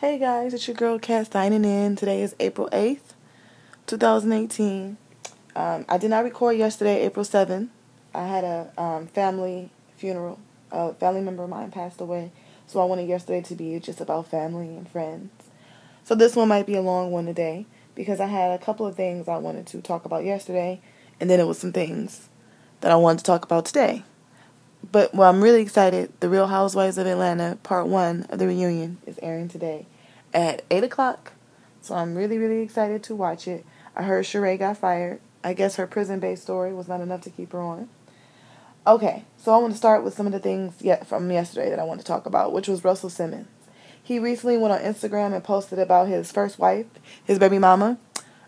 Hey guys, it's your girl Kat signing in. Today is April 8th, 2018. Um, I did not record yesterday, April 7th. I had a um, family funeral. A family member of mine passed away, so I wanted yesterday to be just about family and friends. So this one might be a long one today because I had a couple of things I wanted to talk about yesterday, and then it was some things that I wanted to talk about today. But well, I'm really excited. The Real Housewives of Atlanta, part one of the reunion, is airing today at 8 o'clock. So I'm really, really excited to watch it. I heard Sheree got fired. I guess her prison based story was not enough to keep her on. Okay, so I want to start with some of the things yet from yesterday that I want to talk about, which was Russell Simmons. He recently went on Instagram and posted about his first wife, his baby mama,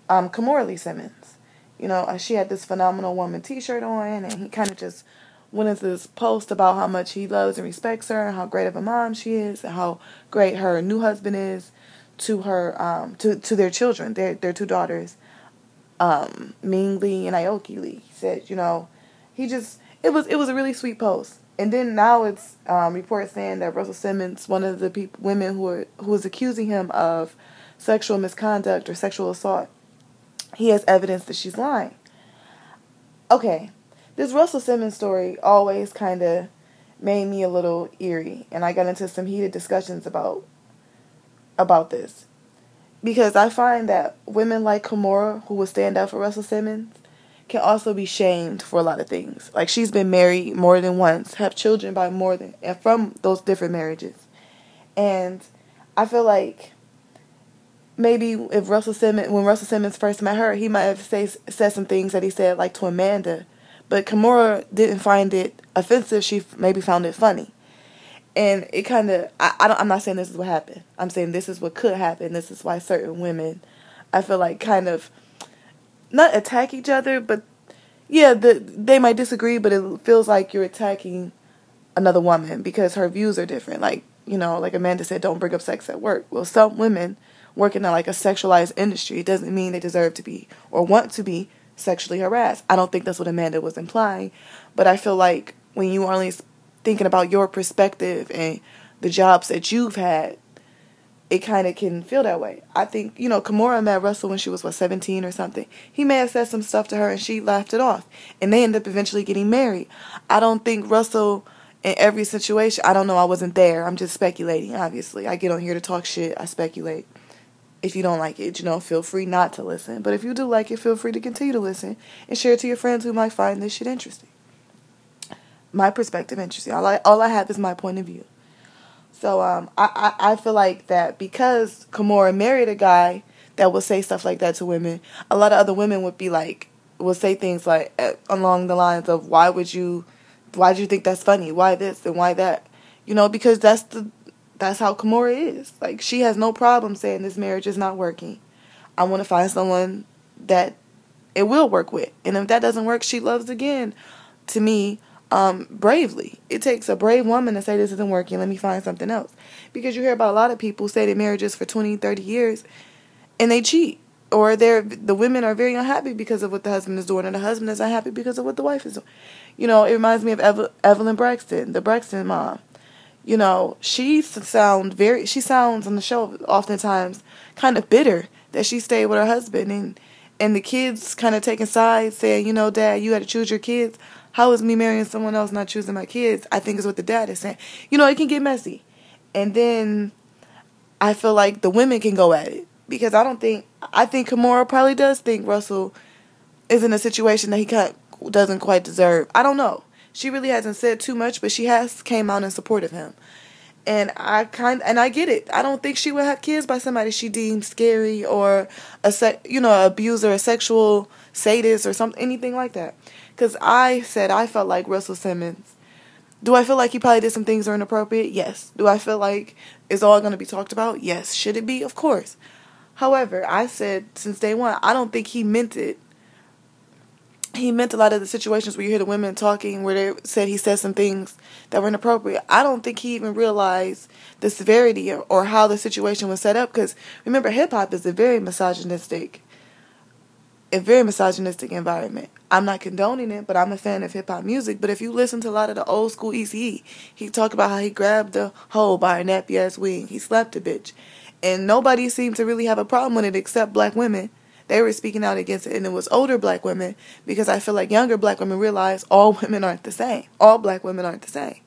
um, Lee Simmons. You know, uh, she had this phenomenal woman T-shirt on, and he kind of just went into this post about how much he loves and respects her, and how great of a mom she is, and how great her new husband is to her, um, to to their children, their their two daughters, um, Ming Lee and Aoki Lee. He said, you know, he just it was it was a really sweet post. And then now it's um, reports saying that Russell Simmons, one of the people, women who are, who was accusing him of sexual misconduct or sexual assault, he has evidence that she's lying. Okay, this Russell Simmons story always kind of made me a little eerie, and I got into some heated discussions about about this because I find that women like Kimora, who would stand up for Russell Simmons, can also be shamed for a lot of things. Like she's been married more than once, have children by more than and from those different marriages, and I feel like maybe if Russell Simmons, when Russell Simmons first met her, he might have say, said some things that he said like to Amanda but Kimora didn't find it offensive. She maybe found it funny. And it kind of, I, I don't, I'm not saying this is what happened. I'm saying this is what could happen. This is why certain women, I feel like, kind of not attack each other, but yeah, the, they might disagree, but it feels like you're attacking another woman because her views are different. Like, you know, like Amanda said, don't bring up sex at work. Well, some women working in like a sexualized industry doesn't mean they deserve to be or want to be sexually harassed. I don't think that's what Amanda was implying, but I feel like when you are only thinking about your perspective and the jobs that you've had, it kind of can feel that way. I think, you know, Kimora met Russell when she was, what, 17 or something. He may have said some stuff to her and she laughed it off. And they end up eventually getting married. I don't think Russell, in every situation, I don't know, I wasn't there. I'm just speculating, obviously. I get on here to talk shit, I speculate if you don't like it, you know, feel free not to listen. But if you do like it, feel free to continue to listen and share it to your friends who might find this shit interesting. My perspective interesting. All I all I have is my point of view. So um, I, I, I feel like that because Kimora married a guy that would say stuff like that to women, a lot of other women would be like, would say things like uh, along the lines of, why would you, why do you think that's funny? Why this and why that? You know, because that's the that's how Kimora is. Like she has no problem saying this marriage is not working. I want to find someone that it will work with. And if that doesn't work, she loves again. To me, um, bravely. It takes a brave woman to say this isn't working, let me find something else. Because you hear about a lot of people say that marriages for 20, 30 years and they cheat. Or they're the women are very unhappy because of what the husband is doing, and the husband is unhappy because of what the wife is doing. You know, it reminds me of Eve- Evelyn Braxton, the Braxton mom you know, she sound very she sounds on the show oftentimes kind of bitter that she stayed with her husband and and the kids kind of taking sides saying, you know, dad, you had to choose your kids. How is me marrying someone else not choosing my kids? I think is what the dad is saying. You know, it can get messy. And then I feel like the women can go at it because I don't think I think Kimora probably does think Russell is in a situation that he doesn't quite deserve. I don't know. She really hasn't said too much, but she has came out in support of him. And I kind and I get it. I don't think she would have kids by somebody she deems scary or a se- you know, abuser, a sexual sadist or something anything like that. Cuz I said I felt like Russell Simmons do I feel like he probably did some things that are inappropriate? Yes. Do I feel like it's all going to be talked about? Yes. Should it be? Of course. However, I said since day one, I don't think he meant it he meant a lot of the situations where you hear the women talking where they said he said some things that were inappropriate. I don't think he even realized the severity or, how the situation was set up because remember hip hop is a very misogynistic a very misogynistic environment. I'm not condoning it, but I'm a fan of hip hop music. But if you listen to a lot of the old school Eazy-E, he talked about how he grabbed the hoe by her nappy ass wing. He slapped a bitch. and nobody seemed to really have a problem with it except black women. They were speaking out against it, and it was older black women because I feel like younger black women realize all women aren't the same. All black women aren't the same.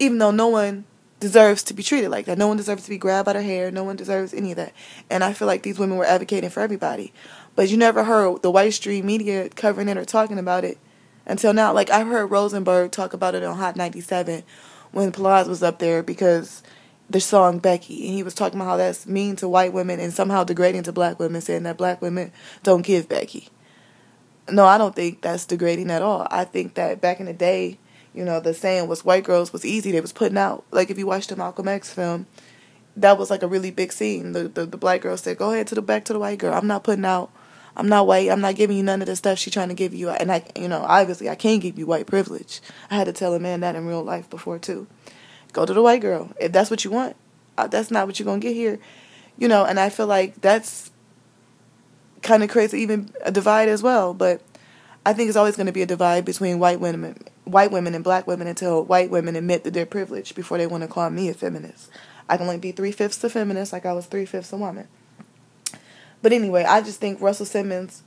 Even though no one deserves to be treated like that. No one deserves to be grabbed by their hair. No one deserves any of that. And I feel like these women were advocating for everybody. But you never heard the white street media covering it or talking about it until now. Like I heard Rosenberg talk about it on Hot 97 when Plies was up there because the song Becky, and he was talking about how that's mean to white women and somehow degrading to black women, saying that black women don't give Becky. No, I don't think that's degrading at all. I think that back in the day, you know, the saying was white girls was easy. They was putting out. Like if you watched the Malcolm X film, that was like a really big scene. The the, the black girl said, "Go ahead to the back to the white girl. I'm not putting out. I'm not white. I'm not giving you none of the stuff she's trying to give you. And I, you know, obviously I can't give you white privilege. I had to tell a man that in real life before too. Go to the white girl if that's what you want. Uh, that's not what you're gonna get here, you know. And I feel like that's kind of creates even a divide as well. But I think it's always going to be a divide between white women, white women and black women until white women admit that they're privileged before they want to call me a feminist. I can only be three fifths a feminist, like I was three fifths a woman. But anyway, I just think Russell Simmons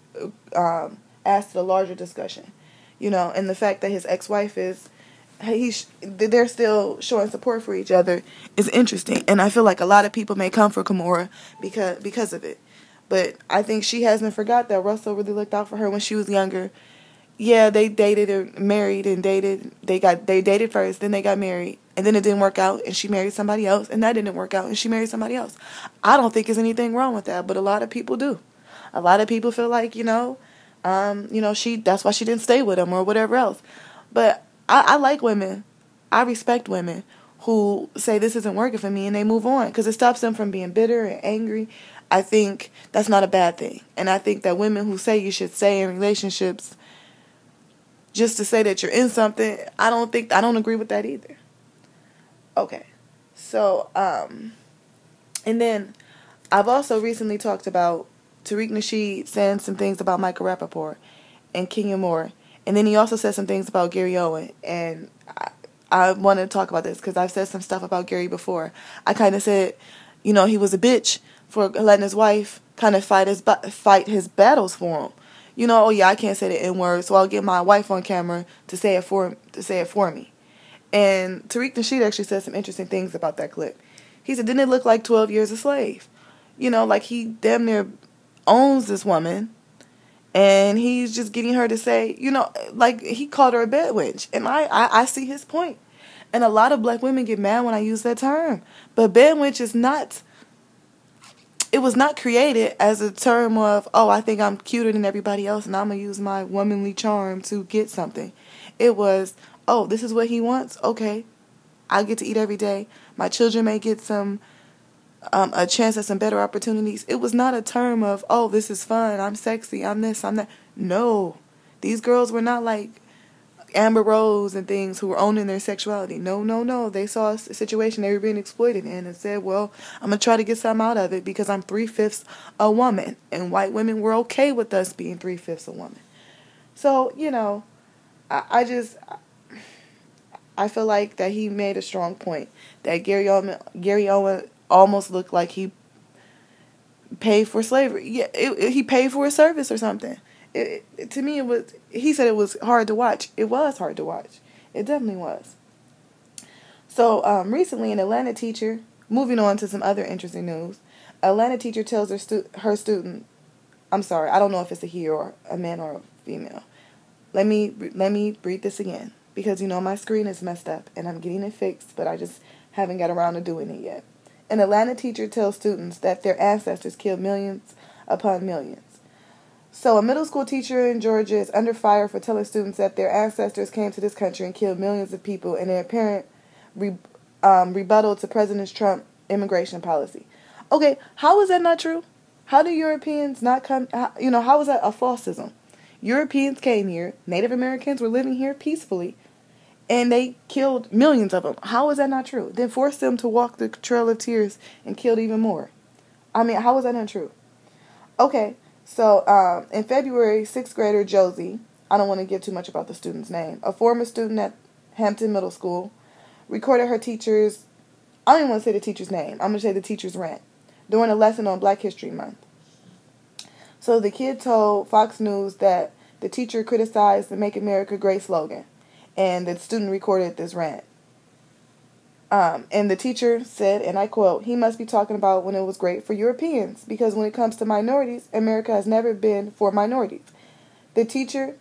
um, asked a larger discussion, you know, and the fact that his ex-wife is he's they're still showing support for each other is interesting, and I feel like a lot of people may come for Kimora because because of it. But I think she hasn't forgot that Russell really looked out for her when she was younger yeah, they dated and married and dated. They got they dated first, then they got married, and then it didn't work out, and she married somebody else, and that didn't work out, and she married somebody else. I don't think there's anything wrong with that, but a lot of people do. A lot of people feel like you know, um, you know, she that's why she didn't stay with him or whatever else. But I, I like women. I respect women who say this isn't working for me and they move on because it stops them from being bitter and angry. I think that's not a bad thing, and I think that women who say you should stay in relationships just to say that you're in something, I don't think I don't agree with that either. Okay. So, um and then I've also recently talked about Tariq Nasheed saying some things about Michael Rapaport and Kenya Moore. And then he also said some things about Gary Owen. And I, I want to talk about this because I've said some stuff about Gary before. I kind of said, you know, he was a bitch for letting his wife kind of fight his fight his battles for him you know, oh yeah, I can't say the N word, so I'll get my wife on camera to say it for to say it for me. And Tariq Nasheed actually said some interesting things about that clip. He said, didn't it look like 12 years a slave? You know, like he damn near owns this woman and he's just getting her to say, you know, like he called her a bed wench. And I, I, I see his point. And a lot of black women get mad when I use that term. But bed wench is not it was not created as a term of, oh, I think I'm cuter than everybody else and I'm to use my womanly charm to get something. It was, oh, this is what he wants? Okay. I get to eat every day. My children may get some um, a chance at some better opportunities. It was not a term of, oh, this is fun. I'm sexy. I'm this. I'm that. No. These girls were not like Amber Rose and things who were owning their sexuality. No, no, no. They saw a situation they were being exploited in and said, well, I'm going to try to get something out of it because I'm three fifths a woman. And white women were okay with us being three fifths a woman. So, you know, I, I just. I feel like that he made a strong point that Gary Owen, Gary Owen almost looked like he paid for slavery. Yeah, it, it, he paid for a service or something. It, it, to me it was he said it was hard to watch. It was hard to watch. It definitely was. So um, recently an atlanta teacher moving on to some other interesting news atlanta teacher tells her, stu- her student i'm sorry i don't know if it's a he or a man or a female. Let me let me read this again because you know my screen is messed up and i'm getting it fixed but i just haven't got around to doing it yet an atlanta teacher tells students that their ancestors killed millions upon millions so, a middle school teacher in Georgia is under fire for telling students that their ancestors came to this country and killed millions of people in an apparent re- um, rebuttal to President Trump's immigration policy. Okay, how is that not true? How do Europeans not come? How, you know, how is that a falsism? Europeans came here, Native Americans were living here peacefully, and they killed millions of them. How is that not true? Then forced them to walk the Trail of Tears and killed even more. I mean, how is that not true? Okay, so um, in February, sixth grader Josie, I don't want to give too much about the student's name, a former student at Hampton Middle School, recorded her teacher's, I don't even want to say the teacher's name, I'm going to say the teacher's rant, during a lesson on Black History Month. So the kid told Fox News that the teacher criticized the Make America Great slogan, and the student recorded this rant. Um, and the teacher said, and I quote, he must be talking about when it was great for Europeans, because when it comes to minorities, America has never been for minorities. The teacher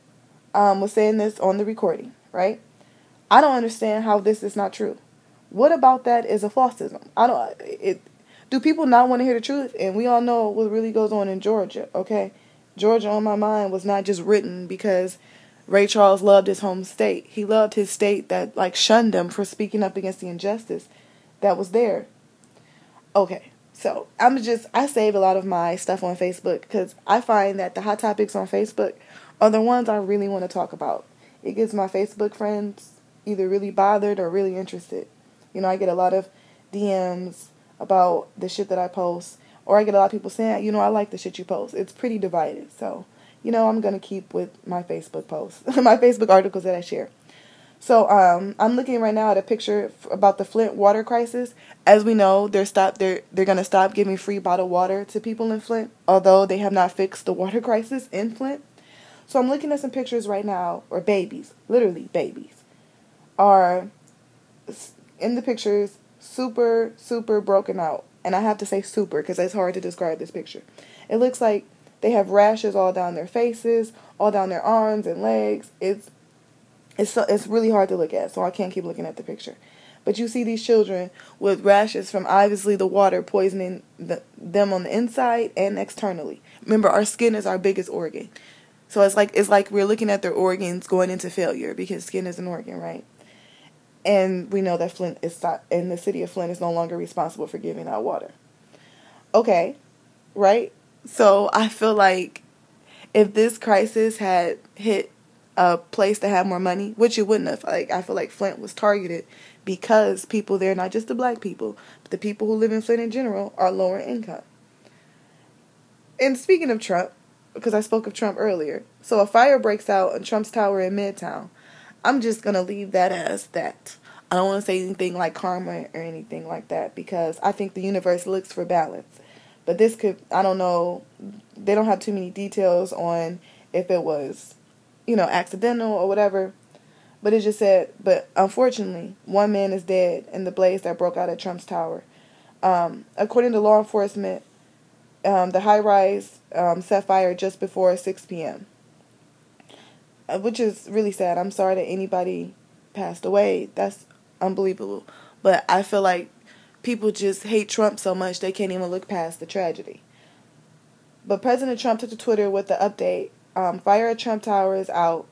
um, was saying this on the recording, right? I don't understand how this is not true. What about that is a falsism? I don't. It. Do people not want to hear the truth? And we all know what really goes on in Georgia. Okay, Georgia on my mind was not just written because Ray Charles loved his home state. He loved his state that like shunned him for speaking up against the injustice that was there. Okay, so I'm just I save a lot of my stuff on Facebook because I find that the hot topics on Facebook are the ones I really want to talk about. It gets my Facebook friends either really bothered or really interested. You know, I get a lot of DMs about the shit that I post, or I get a lot of people saying, you know, I like the shit you post. It's pretty divided. So, you know, I'm going to keep with my Facebook posts, my Facebook articles that I share. So, um, I'm looking right now at a picture about the Flint water crisis. As we know, they're stop they're they're going to stop giving free bottled water to people in Flint, although they have not fixed the water crisis in Flint. So, I'm looking at some pictures right now, or babies, literally babies, are in the pictures super, super broken out. And I have to say super because it's hard to describe this picture. It looks like they have rashes all down their faces, all down their arms and legs. It's it's so, it's really hard to look at, so I can't keep looking at the picture. But you see these children with rashes from obviously the water poisoning the, them on the inside and externally. Remember, our skin is our biggest organ, so it's like it's like we're looking at their organs going into failure because skin is an organ, right? And we know that Flint is not, and the city of Flint is no longer responsible for giving out water. Okay, right? So I feel like if this crisis had hit a place that had more money, which it wouldn't have, like I feel like Flint was targeted because people there, not just the black people, but the people who live in Flint in general, are lower income. And speaking of Trump, because I spoke of Trump earlier, so a fire breaks out in Trump's tower in Midtown. I'm just going to leave that as that. I don't want to say anything like karma or anything like that because I think the universe looks for balance. But this could, I don't know, they don't have too many details on if it was, you know, accidental or whatever. But it just said, but unfortunately, one man is dead in the blaze that broke out at Trump's tower. Um, according to law enforcement, um, the high rise um, set fire just before 6 p.m. Uh, which is really sad. I'm sorry that anybody passed away. That's unbelievable. But I feel like people just hate Trump so much they can't even look past the tragedy. But President Trump took to Twitter with the update um, Fire at Trump Tower is out.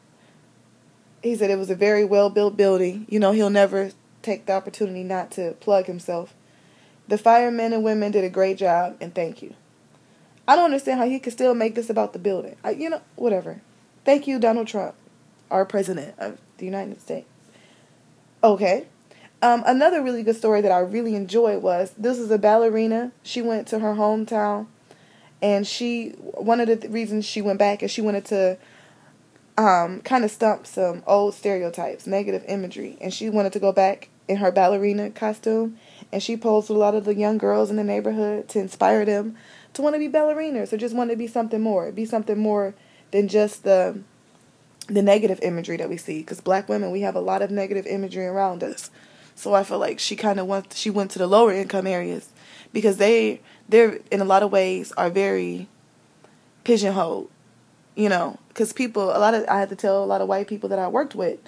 He said it was a very well built building. You know, he'll never take the opportunity not to plug himself. The firemen and women did a great job, and thank you. I don't understand how he could still make this about the building. I, you know, whatever. Thank you, Donald Trump, our president of the United States. Okay. Um, another really good story that I really enjoyed was this is a ballerina. She went to her hometown, and she one of the reasons she went back is she wanted to um, kind of stump some old stereotypes, negative imagery, and she wanted to go back in her ballerina costume, and she posed with a lot of the young girls in the neighborhood to inspire them to want to be ballerinas or just want to be something more, be something more than just the the negative imagery that we see because black women we have a lot of negative imagery around us so i feel like she kind of went she went to the lower income areas because they they're in a lot of ways are very pigeonholed you know because people a lot of i had to tell a lot of white people that i worked with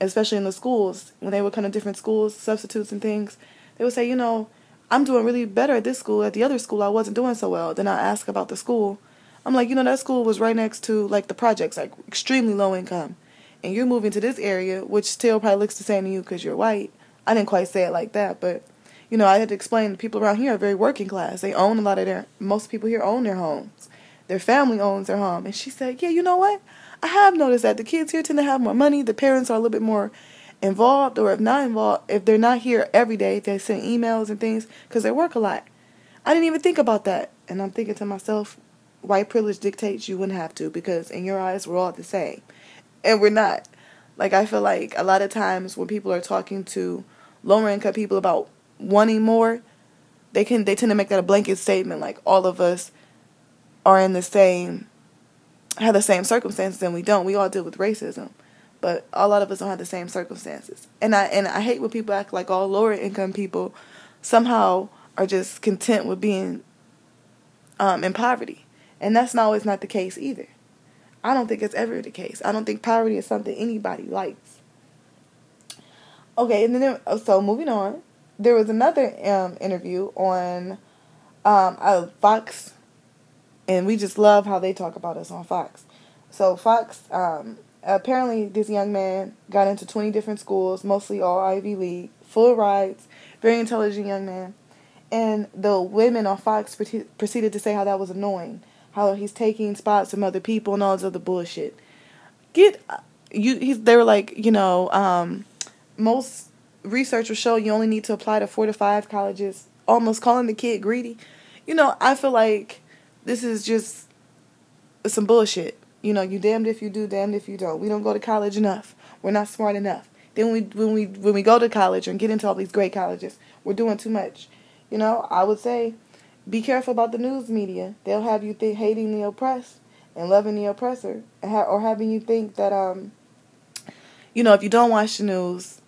especially in the schools when they would come to different schools substitutes and things they would say you know i'm doing really better at this school at the other school i wasn't doing so well then i ask about the school I'm like, you know, that school was right next to like the projects, like extremely low income. And you're moving to this area, which still probably looks the same to you because you're white. I didn't quite say it like that, but you know, I had to explain the people around here are very working class. They own a lot of their, most people here own their homes. Their family owns their home. And she said, yeah, you know what? I have noticed that the kids here tend to have more money. The parents are a little bit more involved, or if not involved, if they're not here every day, they send emails and things because they work a lot. I didn't even think about that. And I'm thinking to myself, white privilege dictates you wouldn't have to because in your eyes we're all the same. And we're not. Like I feel like a lot of times when people are talking to lower income people about wanting more, they can they tend to make that a blanket statement like all of us are in the same have the same circumstances and we don't. We all deal with racism. But a lot of us don't have the same circumstances. And I and I hate when people act like all lower income people somehow are just content with being um, in poverty. And that's not always not the case either. I don't think it's ever the case. I don't think poverty is something anybody likes. Okay, and then so moving on, there was another um, interview on um, uh, Fox, and we just love how they talk about us on Fox. So Fox, um, apparently, this young man got into twenty different schools, mostly all Ivy League, full rides, very intelligent young man, and the women on Fox proceeded to say how that was annoying how he's taking spots from other people and all this other bullshit. Get you. He's. They were like, you know, um, most research will show you only need to apply to four to five colleges. Almost calling the kid greedy. You know, I feel like this is just some bullshit. You know, you damned if you do, damned if you don't. We don't go to college enough. We're not smart enough. Then we when we when we go to college and get into all these great colleges, we're doing too much. You know, I would say be careful about the news media. They'll have you think hating the oppressed and loving the oppressor, or having you think that um, you know, if you don't watch the news,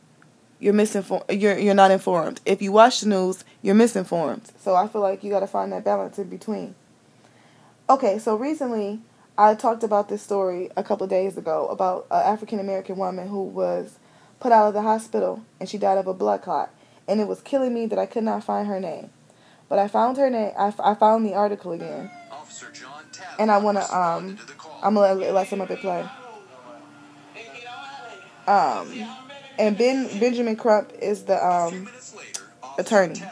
you're misinformed. You're you're not informed. If you watch the news, you're misinformed. So I feel like you got to find that balance in between. Okay, so recently I talked about this story a couple days ago about an African American woman who was put out of the hospital and she died of a blood clot, and it was killing me that I could not find her name. But I found her name. I, I found the article again. And I want to, um, I'm going to let, let some of it play. Um, and Ben Benjamin Crump is the um, attorney.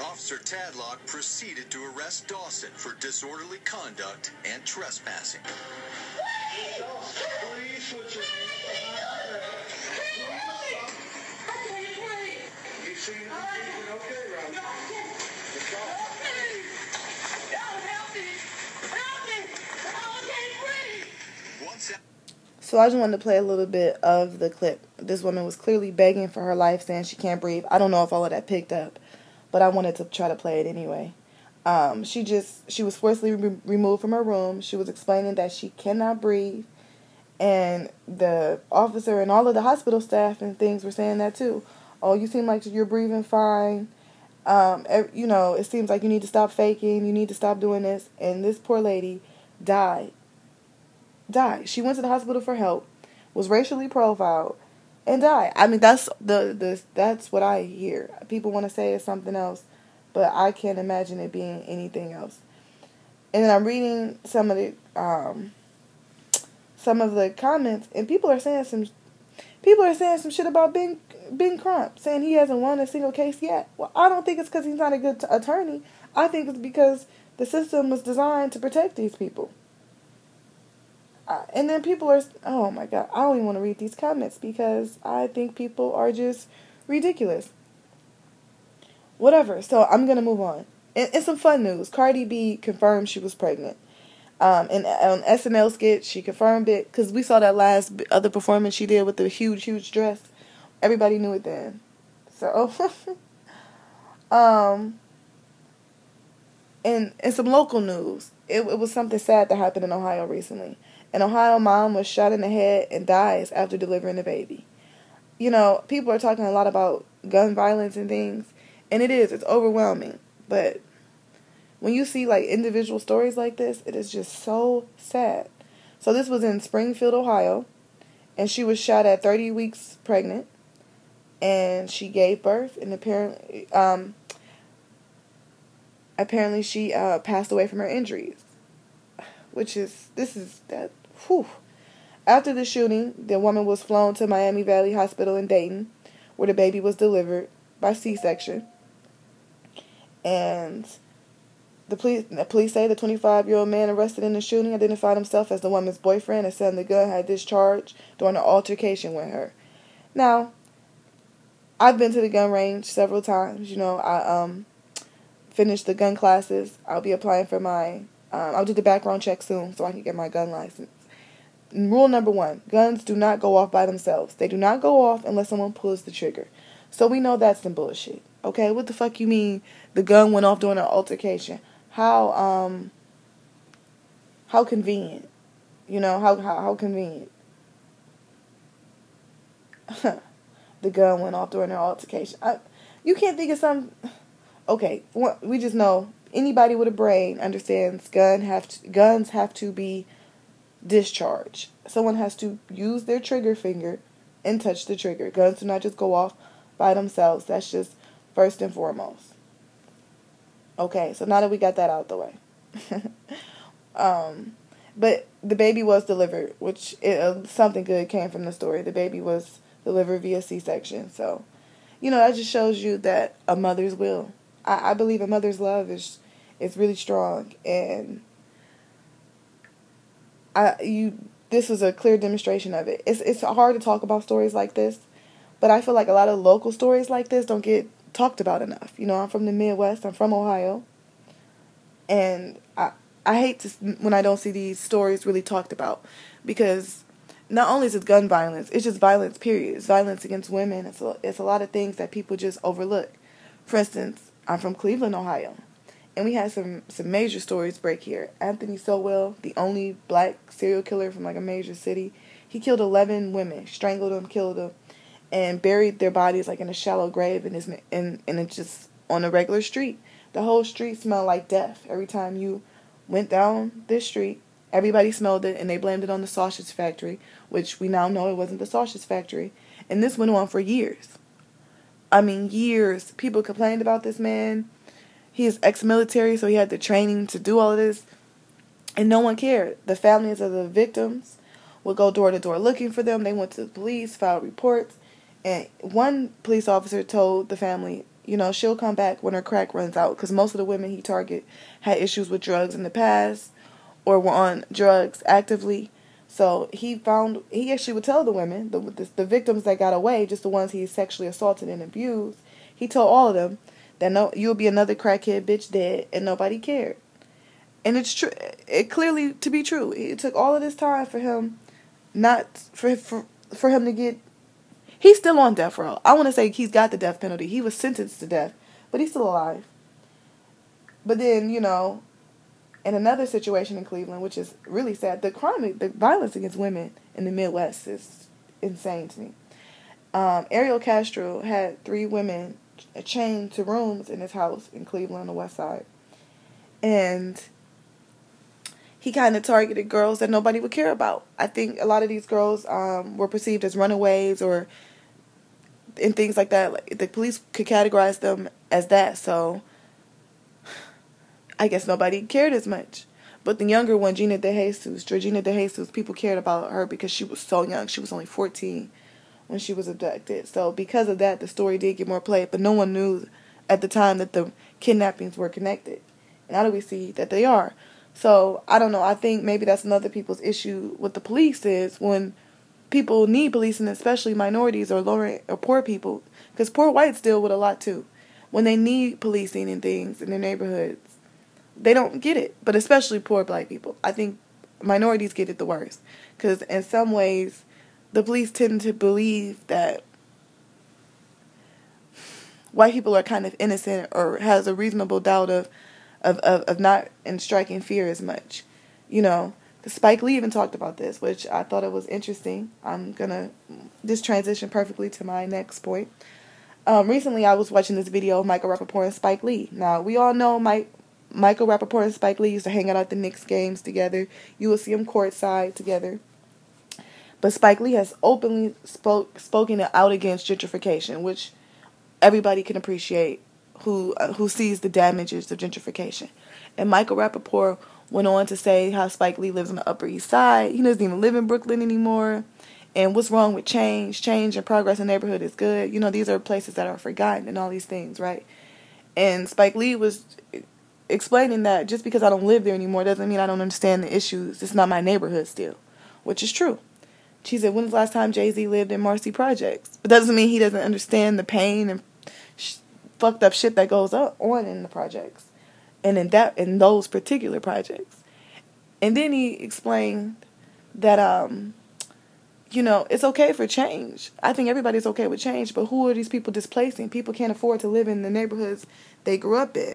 Officer Tadlock proceeded to arrest Dawson for disorderly conduct and trespassing. So I just wanted to play a little bit of the clip. This woman was clearly begging for her life, saying she can't breathe. I don't know if all of that picked up but I wanted to try to play it anyway. Um, she just she was forcibly re- removed from her room. She was explaining that she cannot breathe, and the officer and all of the hospital staff and things were saying that too. Oh, you seem like you're breathing fine. Um, you know, it seems like you need to stop faking. You need to stop doing this. And this poor lady died. Died. She went to the hospital for help. Was racially profiled and die. I mean, that's the the that's what I hear. People want to say it's something else, but I can't imagine it being anything else. And then I'm reading some of the um, some of the comments, and people are saying some people are saying some shit about Ben Ben Crump, saying he hasn't won a single case yet. Well, I don't think it's because he's not a good t- attorney. I think it's because the system was designed to protect these people and then people are, oh my God, I don't even want to read these comments because I think people are just ridiculous. Whatever. So I'm going to move on. And, and some fun news Cardi B confirmed she was pregnant. Um, and on SNL skit, she confirmed it because we saw that last other performance she did with the huge, huge dress. Everybody knew it then. So, um, and and some local news. It, it was something sad that happened in Ohio recently. An Ohio mom was shot in the head and dies after delivering a baby. You know, people are talking a lot about gun violence and things, and it is, it's overwhelming. But when you see like individual stories like this, it is just so sad. So this was in Springfield, Ohio, and she was shot at 30 weeks pregnant, and she gave birth, and apparently, um, apparently she uh, passed away from her injuries, which is this is that Whew. After the shooting, the woman was flown to Miami Valley Hospital in Dayton, where the baby was delivered by C-section. And the police, the police say the 25-year-old man arrested in the shooting identified himself as the woman's boyfriend and said the gun had discharged during an altercation with her. Now, I've been to the gun range several times. You know, I um finish the gun classes. I'll be applying for my. Um, I'll do the background check soon so I can get my gun license. Rule number one guns do not go off by themselves. They do not go off unless someone pulls the trigger. So we know that's some bullshit. Okay, what the fuck you mean the gun went off during an altercation? How um how convenient. You know, how how, how convenient. the gun went off during an altercation. I, you can't think of some okay, we just know anybody with a brain understands gun have to, guns have to be discharged. Someone has to use their trigger finger and touch the trigger. Guns do not just go off by themselves. That's just first and foremost. Okay, so now that we got that out the way. um, but the baby was delivered, which it, uh, something good came from the story. The baby was delivered via C-section. So, you know, that just shows you that a mother's will. I, I believe a mother's love is is really strong, and I you this was a clear demonstration of it. It's it's hard to talk about stories like this, but I feel like a lot of local stories like this don't get talked about enough. You know, I'm from the Midwest. I'm from Ohio, and I I hate to when I don't see these stories really talked about because not only is it gun violence, it's just violence. Period. It's violence against women. It's a, it's a lot of things that people just overlook. For instance, I'm from Cleveland, Ohio and we had some some major stories break here. Anthony Sowell, the only black serial killer from like a major city, he killed eleven women, strangled them, killed them, and buried their bodies like in a shallow grave in his in and it's just on a regular street. The whole street smelled like death every time you went down this street. Everybody smelled it, and they blamed it on the sausage factory, which we now know it wasn't the sausage factory. And this went on for years. I mean, years. People complained about this man he is ex-military, so he had the training to do all of this, and no one cared. The families of the victims would go door to door looking for them. They went to the police, filed reports, and one police officer told the family, you know, she'll come back when her crack runs out, because most of the women he targeted had issues with drugs in the past or were on drugs actively. So he found he actually would tell the women, the, the the victims that got away, just the ones he sexually assaulted and abused. He told all of them that no you'll be another crackhead bitch dead and nobody cared. And it's true it clearly to be true. It took all of this time for him not for for for him to get he's still on death row. I want to say he's got the death penalty. He was sentenced to death, but he's still alive. But then, you know, in another situation in Cleveland, which is really sad, the crime, the violence against women in the Midwest is insane to me. Um, Ariel Castro had three women chained to rooms in his house in Cleveland on the west side. And he kind of targeted girls that nobody would care about. I think a lot of these girls um, were perceived as runaways or and things like that. Like, the police could categorize them as that, so I guess nobody cared as much. But the younger one, Gina De Jesus, Georgina De Jesus, people cared about her because she was so young. She was only 14 when she was abducted. So because of that, the story did get more play, but no one knew at the time that the kidnappings were connected. And now do we see that they are? So I don't know. I think maybe that's another people's issue with the police is when people need policing, especially minorities or lower or poor people, because poor whites deal with a lot too. When they need policing and things in their neighborhoods, they don't get it. But especially poor black people, I think minorities get it the worst, because in some ways the police tend to believe that white people are kind of innocent or has a reasonable doubt of of, of, of not in striking fear as much. You know, Spike Lee even talked about this, which I thought it was interesting. I'm gonna just transition perfectly to my next point. Um, recently, I was watching this video of Michael Rapaport and Spike Lee. Now, we all know Mike, Michael Rapaport and Spike Lee used to hang out at the Knicks games together. You will see them courtside together. But Spike Lee has openly spoke spoken out against gentrification, which everybody can appreciate who uh, who sees the damages of gentrification. And Michael Rapaport went on to say how Spike Lee lives on the Upper East Side. He doesn't even live in Brooklyn anymore. And what's wrong with change? Change and progress in neighborhood is good. You know, these are places that are forgotten and all these things, right? And Spike Lee was explaining that just because I don't live there anymore doesn't mean I don't understand the issues. It's not my neighborhood still, which is true. She said, "When's the last time Jay Z lived in Marcy Projects?" But that doesn't mean he doesn't understand the pain and sh- fucked up shit that goes on in the projects, and in that in those particular projects, and then he explained that um, you know, it's okay for change. I think everybody's okay with change, but who are these people displacing? People can't afford to live in the neighborhoods they grew up in.